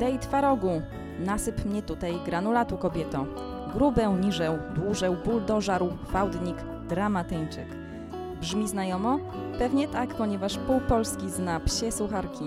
Dej twarogu, nasyp mnie tutaj granulatu kobieto. Grubę, niżę, dłużę, buldożaru, fałdnik, dramatyńczyk. Brzmi znajomo? Pewnie tak, ponieważ pół Polski zna psie sucharki.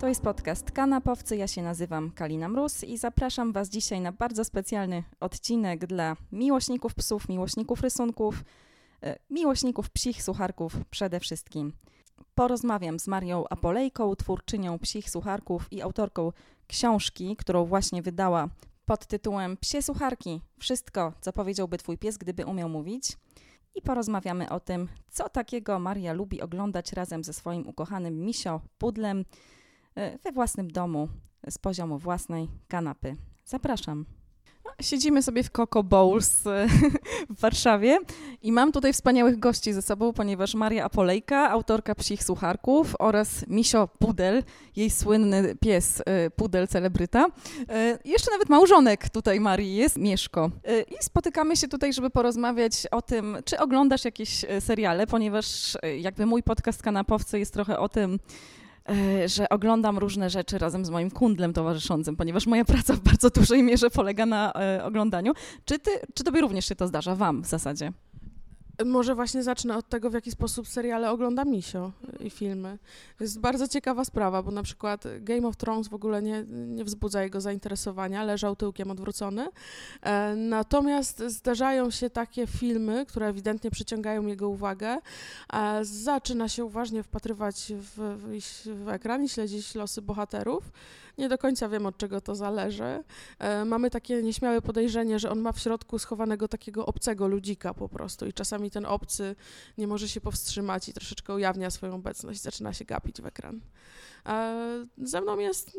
To jest podcast Kanapowcy, ja się nazywam Kalina Mróz i zapraszam Was dzisiaj na bardzo specjalny odcinek dla miłośników psów, miłośników rysunków, e, miłośników psich sucharków przede wszystkim. Porozmawiam z Marią Apolejką, twórczynią psich sucharków i autorką książki, którą właśnie wydała pod tytułem Psie sucharki. Wszystko, co powiedziałby Twój pies, gdyby umiał mówić. I porozmawiamy o tym, co takiego Maria lubi oglądać razem ze swoim ukochanym misio, pudlem, e, we własnym domu, z poziomu własnej kanapy. Zapraszam. Siedzimy sobie w Coco Bowls e, w Warszawie i mam tutaj wspaniałych gości ze sobą, ponieważ Maria Apolejka, autorka psich sucharków oraz Misio Pudel, jej słynny pies e, Pudel celebryta. E, jeszcze nawet małżonek tutaj Marii jest, Mieszko. I spotykamy się tutaj, żeby porozmawiać o tym, czy oglądasz jakieś seriale, ponieważ jakby mój podcast Kanapowcy jest trochę o tym, że oglądam różne rzeczy razem z moim kundlem towarzyszącym, ponieważ moja praca w bardzo dużej mierze polega na e, oglądaniu. Czy, ty, czy tobie również się to zdarza, wam w zasadzie? Może właśnie zacznę od tego, w jaki sposób seriale ogląda Misio i filmy. To jest bardzo ciekawa sprawa, bo na przykład Game of Thrones w ogóle nie, nie wzbudza jego zainteresowania, leżał tyłkiem odwrócony. E, natomiast zdarzają się takie filmy, które ewidentnie przyciągają jego uwagę. Zaczyna się uważnie wpatrywać w, w, w ekran i śledzić losy bohaterów. Nie do końca wiem, od czego to zależy. E, mamy takie nieśmiałe podejrzenie, że on ma w środku schowanego takiego obcego ludzika po prostu i czasami ten obcy nie może się powstrzymać i troszeczkę ujawnia swoją obecność, zaczyna się gapić w ekran. E, ze mną jest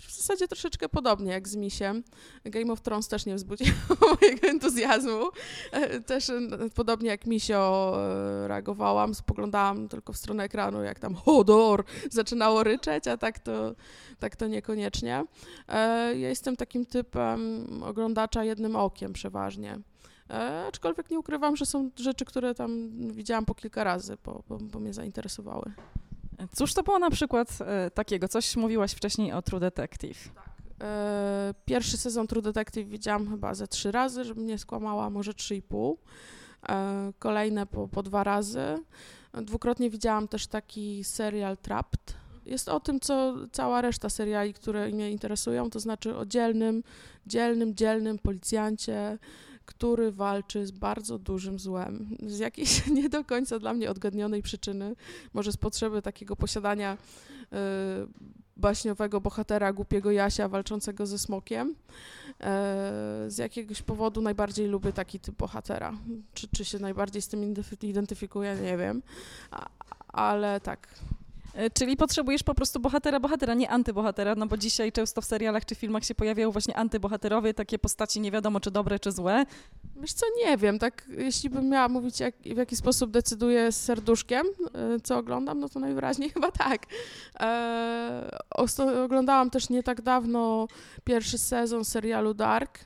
w zasadzie troszeczkę podobnie jak z Misiem. Game of Thrones też nie wzbudziło mojego entuzjazmu. E, też e, podobnie jak Misio e, reagowałam, spoglądałam tylko w stronę ekranu, jak tam Hodor zaczynało ryczeć, a tak to, tak to niekoniecznie. Ja jestem takim typem oglądacza jednym okiem przeważnie. Aczkolwiek nie ukrywam, że są rzeczy, które tam widziałam po kilka razy, bo, bo, bo mnie zainteresowały. Cóż to było na przykład e, takiego? Coś mówiłaś wcześniej o True Detective. Tak. E, pierwszy sezon True Detective widziałam chyba ze trzy razy, żebym nie skłamała, może trzy i pół. E, kolejne po, po dwa razy. Dwukrotnie widziałam też taki serial Trapped. Jest o tym, co cała reszta seriali, które mnie interesują, to znaczy o dzielnym, dzielnym, dzielnym policjancie, który walczy z bardzo dużym złem. Z jakiejś nie do końca dla mnie odgadnionej przyczyny, może z potrzeby takiego posiadania y, baśniowego bohatera, głupiego Jasia walczącego ze smokiem. Y, z jakiegoś powodu najbardziej lubię taki typ bohatera. Czy, czy się najbardziej z tym identyfikuję, nie wiem. A, ale tak, czyli potrzebujesz po prostu bohatera, bohatera, nie antybohatera, no bo dzisiaj często w serialach czy filmach się pojawiają właśnie antybohaterowie, takie postaci nie wiadomo czy dobre, czy złe. Wiesz co, nie wiem, tak jeśli bym miała mówić jak, w jaki sposób decyduję z serduszkiem, e, co oglądam, no to najwyraźniej chyba tak. E, oglądałam też nie tak dawno pierwszy sezon serialu Dark,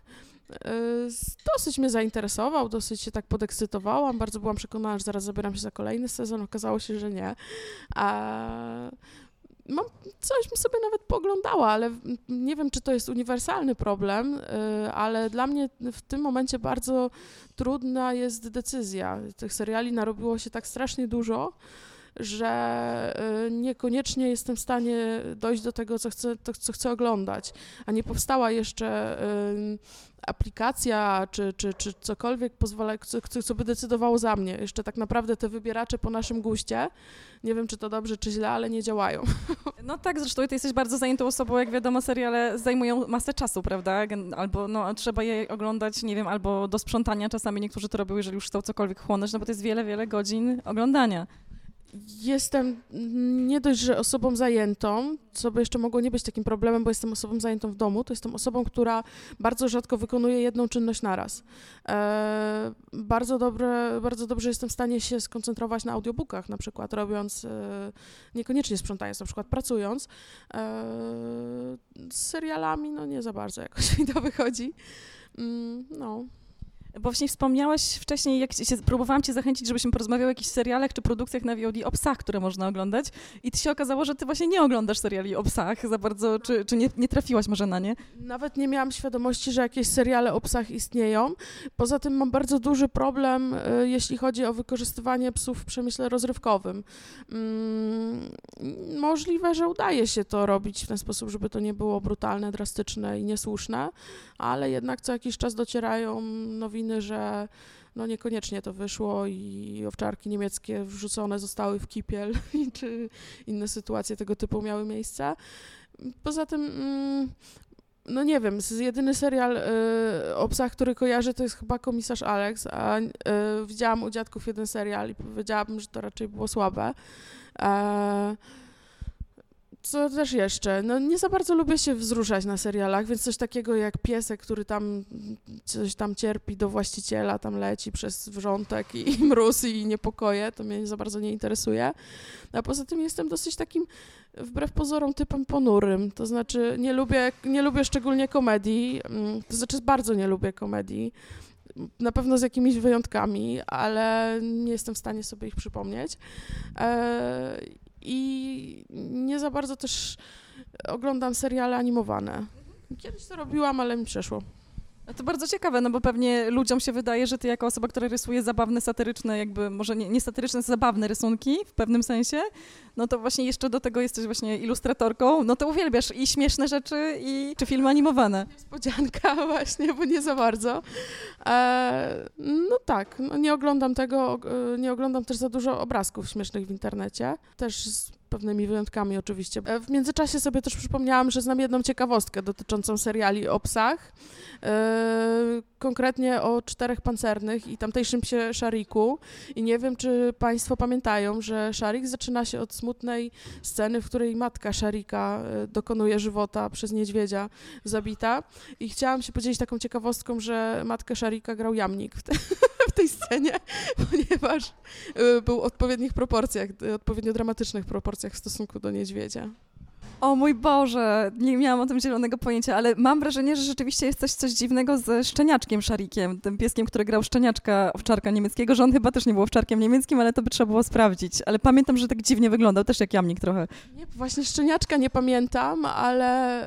dosyć mnie zainteresował, dosyć się tak podekscytowałam, bardzo byłam przekonana, że zaraz zabieram się za kolejny sezon, okazało się, że nie. A mam, coś bym sobie nawet poglądała, ale nie wiem, czy to jest uniwersalny problem, y, ale dla mnie w tym momencie bardzo trudna jest decyzja. Tych seriali narobiło się tak strasznie dużo, że y, niekoniecznie jestem w stanie dojść do tego, co chcę, to, co chcę oglądać, a nie powstała jeszcze y, aplikacja czy, czy, czy cokolwiek, pozwala, co, co by decydowało za mnie. Jeszcze tak naprawdę te wybieracze po naszym guście, nie wiem czy to dobrze czy źle, ale nie działają. No tak, zresztą ty jesteś bardzo zajętą osobą, jak wiadomo seriale zajmują masę czasu, prawda? Albo no, trzeba je oglądać, nie wiem, albo do sprzątania czasami niektórzy to robią, jeżeli już chcą cokolwiek chłonąć, no bo to jest wiele, wiele godzin oglądania jestem nie dość, że osobą zajętą, co by jeszcze mogło nie być takim problemem, bo jestem osobą zajętą w domu, to jestem osobą, która bardzo rzadko wykonuje jedną czynność naraz. E, bardzo, dobre, bardzo dobrze jestem w stanie się skoncentrować na audiobookach, na przykład robiąc, e, niekoniecznie sprzątając, na przykład pracując. E, z serialami, no nie za bardzo jakoś mi to wychodzi. Mm, no. Bo właśnie wspomniałaś wcześniej, jak się, próbowałam cię zachęcić, żebyśmy porozmawiały o jakichś serialach czy produkcjach na VOD o psach, które można oglądać i ty się okazało, że ty właśnie nie oglądasz seriali o psach za bardzo, czy, czy nie, nie trafiłaś może na nie? Nawet nie miałam świadomości, że jakieś seriale o psach istnieją. Poza tym mam bardzo duży problem, y, jeśli chodzi o wykorzystywanie psów w przemyśle rozrywkowym. Mm, możliwe, że udaje się to robić w ten sposób, żeby to nie było brutalne, drastyczne i niesłuszne, ale jednak co jakiś czas docierają nowiny, że no niekoniecznie to wyszło i owczarki niemieckie wrzucone zostały w kipiel, czy inne sytuacje tego typu miały miejsce. Poza tym, mm, no nie wiem, jedyny serial y, o psach, który kojarzę, to jest chyba Komisarz Alex, a y, widziałam u dziadków jeden serial i powiedziałabym, że to raczej było słabe. E, co też jeszcze? No nie za bardzo lubię się wzruszać na serialach, więc coś takiego jak piesek, który tam coś tam cierpi do właściciela, tam leci przez wrzątek i, i mróz i niepokoje, to mnie za bardzo nie interesuje. A poza tym jestem dosyć takim, wbrew pozorom, typem ponurym, to znaczy nie lubię, nie lubię szczególnie komedii, mm, to znaczy bardzo nie lubię komedii, na pewno z jakimiś wyjątkami, ale nie jestem w stanie sobie ich przypomnieć. I nie za bardzo też oglądam seriale animowane. Kiedyś to robiłam, ale mi przeszło. To bardzo ciekawe, no bo pewnie ludziom się wydaje, że ty jako osoba, która rysuje zabawne, satyryczne, jakby może nie, nie satyryczne, zabawne rysunki w pewnym sensie, no to właśnie jeszcze do tego jesteś właśnie ilustratorką, no to uwielbiasz i śmieszne rzeczy, i czy filmy animowane. Niespodzianka właśnie, bo nie za bardzo. E, no tak, no nie oglądam tego, e, nie oglądam też za dużo obrazków śmiesznych w internecie, też pewnymi wyjątkami oczywiście. E, w międzyczasie sobie też przypomniałam, że znam jedną ciekawostkę dotyczącą seriali o psach, yy, konkretnie o czterech pancernych i tamtejszym psie Szariku. I nie wiem, czy Państwo pamiętają, że Szarik zaczyna się od smutnej sceny, w której matka Szarika e, dokonuje żywota przez niedźwiedzia zabita. I chciałam się podzielić taką ciekawostką, że matkę Szarika grał Jamnik w, te, w tej scenie, ponieważ był w odpowiednich proporcjach, odpowiednio dramatycznych proporcjach w stosunku do niedźwiedzia. O mój Boże, nie miałam o tym zielonego pojęcia, ale mam wrażenie, że rzeczywiście jest coś, coś dziwnego ze szczeniaczkiem Szarikiem, tym pieskiem, który grał szczeniaczka owczarka niemieckiego, że on chyba też nie był owczarkiem niemieckim, ale to by trzeba było sprawdzić. Ale pamiętam, że tak dziwnie wyglądał, też jak jamnik trochę. Nie, właśnie szczeniaczka nie pamiętam, ale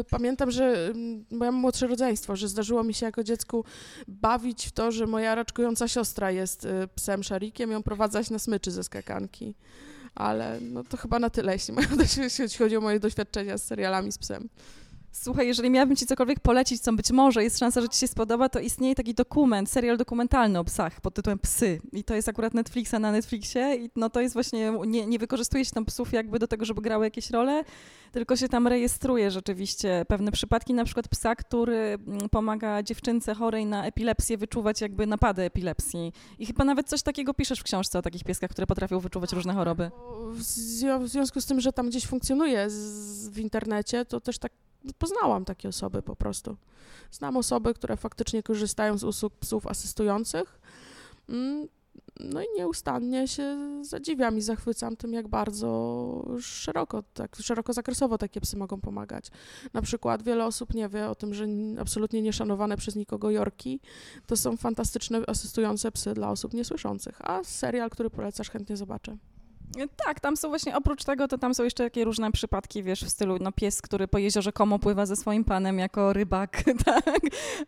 y, pamiętam, że y, moje młodsze rodzeństwo, że zdarzyło mi się jako dziecku bawić w to, że moja raczkująca siostra jest y, psem Szarikiem i ją prowadzać na smyczy ze skakanki ale no to chyba na tyle, jeśli, jeśli chodzi o moje doświadczenia z serialami z psem. Słuchaj, jeżeli miałabym ci cokolwiek polecić, co być może jest szansa, że ci się spodoba, to istnieje taki dokument, serial dokumentalny o psach pod tytułem Psy. I to jest akurat Netflixa na Netflixie i no to jest właśnie, nie, nie wykorzystuje się tam psów jakby do tego, żeby grały jakieś role, tylko się tam rejestruje rzeczywiście pewne przypadki, na przykład psa, który mm, pomaga dziewczynce chorej na epilepsję wyczuwać jakby napady epilepsji. I chyba nawet coś takiego piszesz w książce o takich pieskach, które potrafią wyczuwać różne choroby. W, związku z tym, że tam gdzieś funkcjonuje w internecie, to też tak poznałam takie osoby po prostu. Znam osoby, które faktycznie korzystają z usług psów asystujących. Mm, no i nieustannie się zadziwiam i zachwycam tym, jak bardzo szeroko, tak szeroko zakresowo takie psy mogą pomagać. Na przykład wiele osób nie wie o tym, że absolutnie nieszanowane przez nikogo jorki to są fantastyczne asystujące psy dla osób niesłyszących, a serial, który polecasz, chętnie zobaczę. Tak, tam są właśnie, oprócz tego, to tam są jeszcze takie różne przypadki, wiesz, w stylu, no pies, który po jeziorze Komo pływa ze swoim panem jako rybak, tak.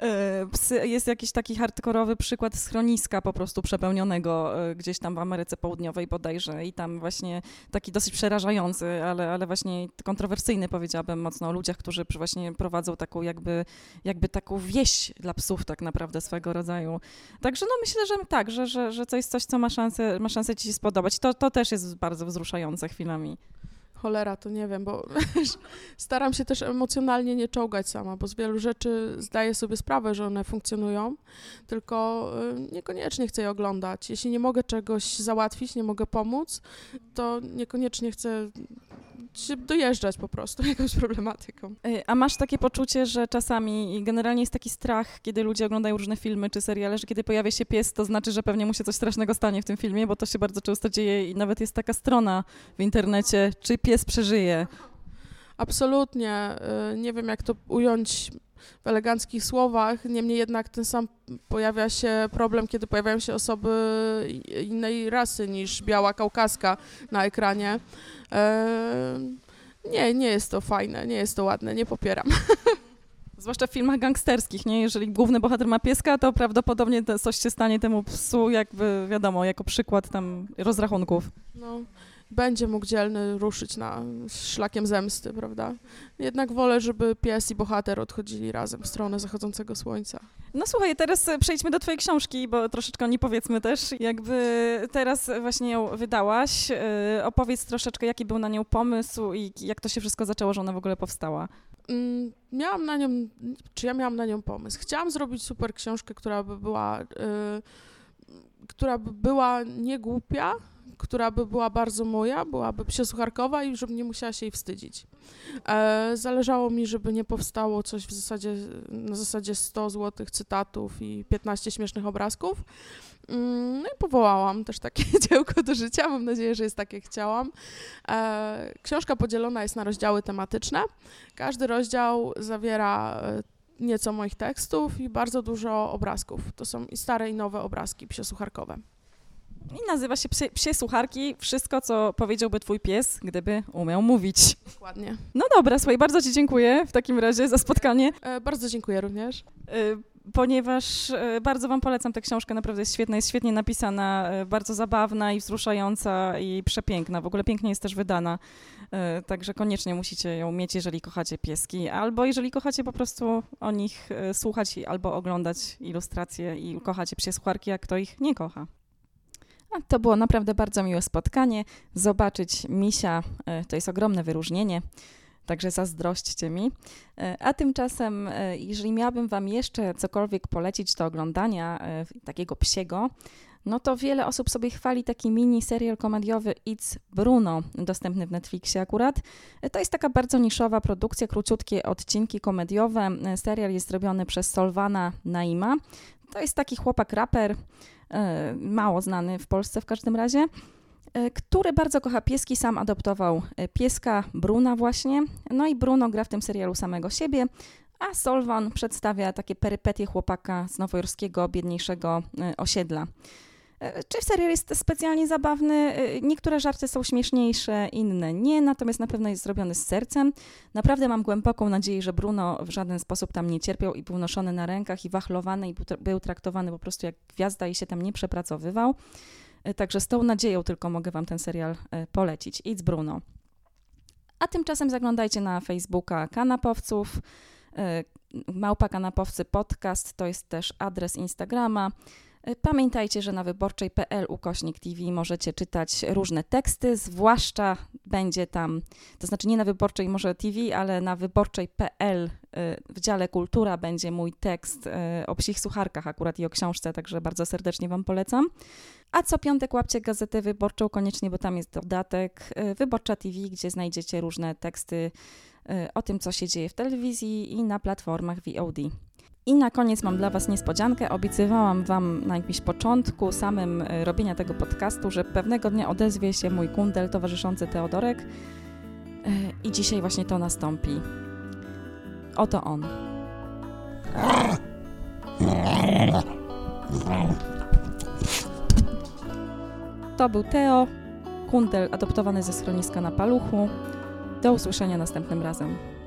E, psy, jest jakiś taki hardkorowy przykład schroniska po prostu przepełnionego e, gdzieś tam w Ameryce Południowej bodajże i tam właśnie taki dosyć przerażający, ale, ale właśnie kontrowersyjny powiedziałabym mocno o ludziach, którzy właśnie prowadzą taką jakby, jakby taką wieś dla psów tak naprawdę swego rodzaju. Także no myślę, że tak, że, że, że to jest coś, co ma szansę, ma szansę ci się spodobać. To, to też jest bardzo wzruszające chwilami. Cholera, to nie wiem, bo staram się też emocjonalnie nie czołgać sama, bo z wielu rzeczy zdaję sobie sprawę, że one funkcjonują, tylko y, niekoniecznie chcę je oglądać. Jeśli nie mogę czegoś załatwić, nie mogę pomóc, to niekoniecznie chcę się dojeżdżać po prostu jakąś problematyką. A masz takie poczucie, że czasami generalnie jest taki strach, kiedy ludzie oglądają różne filmy czy seriale, że kiedy pojawia się pies, to znaczy, że pewnie mu się coś strasznego stanie w tym filmie, bo to się bardzo często dzieje i nawet jest taka strona w internecie, czy pies przeżyje. Absolutnie. Y, nie wiem, jak to ująć w eleganckich słowach, niemniej jednak ten sam pojawia się problem, kiedy pojawiają się osoby innej rasy niż biała kaukaska na ekranie. E, nie, nie jest to fajne, nie jest to ładne, nie popieram. Zwłaszcza w filmach gangsterskich, nie? Jeżeli główny bohater ma pieska, to prawdopodobnie coś się stanie temu psu, jakby wiadomo, jako przykład tam rozrachunków. No, będzie mógł dzielny ruszyć na szlakiem zemsty, prawda? Jednak wolę, żeby pies i bohater odchodzili razem w stronę zachodzącego słońca. No słuchaj, teraz e, przejdźmy do twojej książki, bo troszeczkę o niej powiedzmy też. Jakby teraz właśnie ją wydałaś, e, opowiedz troszeczkę, jaki był na nią pomysł i jak to się wszystko zaczęło, że ona w ogóle powstała. Mm, miałam na nią, czy ja miałam na nią pomysł? Chciałam zrobić super książkę, która by była, y, która by była niegłupia, która by była bardzo moja, byłaby psiosucharkowa i żebym nie musiała się jej wstydzić. E, zależało mi, żeby nie powstało coś w zasadzie, na zasadzie 100 złotych cytatów i 15 śmiesznych obrazków. Mm, no i powołałam też takie dziełko do życia. Mam nadzieję, że jest tak, jak chciałam. E, książka podzielona jest na rozdziały tematyczne. Każdy rozdział zawiera e, nieco moich tekstów i bardzo dużo obrazków. To są i stare, i nowe obrazki psiosucharkowe. I nazywa się psie, psie słucharki, wszystko, co powiedziałby twój pies, gdyby umiał mówić. Dokładnie. No dobra, słuchaj, bardzo ci dziękuję w takim razie za spotkanie. E, bardzo dziękuję również. E, ponieważ e, bardzo wam polecam tę książkę, naprawdę jest świetna, jest świetnie napisana, e, bardzo zabawna i wzruszająca i przepiękna. W ogóle pięknie jest też wydana, e, także koniecznie musicie ją mieć, jeżeli kochacie pieski, albo jeżeli kochacie po prostu o nich słuchać albo oglądać ilustracje i kochacie psie słucharki, jak kto ich nie kocha. To było naprawdę bardzo miłe spotkanie. Zobaczyć misia e, to jest ogromne wyróżnienie, także zazdrośćcie mi. E, A tymczasem, e, jeżeli miałabym Wam jeszcze cokolwiek polecić do oglądania takiego psiego, no to wiele osób sobie chwali taki mini serial komediowy It's Bruno, dostępny w Netflixie akurat. To jest taka bardzo niszowa produkcja, króciutkie odcinki komediowe. Serial jest zrobiony przez Solwana Naima. To jest taki chłopak raper, mało znany w Polsce w każdym razie, e, który bardzo kocha pieski, sam adoptował e, pieska Bruna właśnie. No i Bruno gra w tym serialu samego siebie, a Solwan przedstawia takie perypetie chłopaka z nowojorskiego, biedniejszego e, osiedla. Czy serial jest specjalnie zabawny? E, Niektóre żarty są śmieszniejsze, inne nie, natomiast na pewno jest zrobiony z sercem. Naprawdę mam głęboką nadzieję, że Bruno w żaden sposób tam nie cierpiał i był noszony na rękach i wachlowany i był tra- był traktowany po prostu jak gwiazda i się tam nie przepracowywał. E, Także z tą nadzieją tylko mogę Wam ten serial e, polecić. Idź Bruno. A tymczasem zaglądajcie na Facebooka Kanapowców. Małpa Kanapowcy Podcast to jest też adres Instagrama. E, Pamiętajcie, że na wyborczej.pl ukośnik TV możecie czytać różne teksty, zwłaszcza będzie tam, to znaczy nie na wyborczej może TV, ale na wyborczej.pl e, w dziale kultura będzie mój tekst e, o psich sucharkach akurat i o książce, także bardzo serdecznie Wam polecam. A co piątek łapcie gazetę wyborczą koniecznie, bo tam jest dodatek Wyborcza TV, gdzie znajdziecie różne teksty o tym, co się dzieje w telewizji i na platformach VOD. I na koniec mam dla Was niespodziankę. Obiecywałam Wam na jakimś początku samym e, robienia tego podcastu, że pewnego dnia odezwie się mój kundel towarzyszący Teodorek e, i dzisiaj właśnie to nastąpi. Oto on. To był Teo, kundel adoptowany ze schroniska na paluchu. Do usłyszenia następnym razem.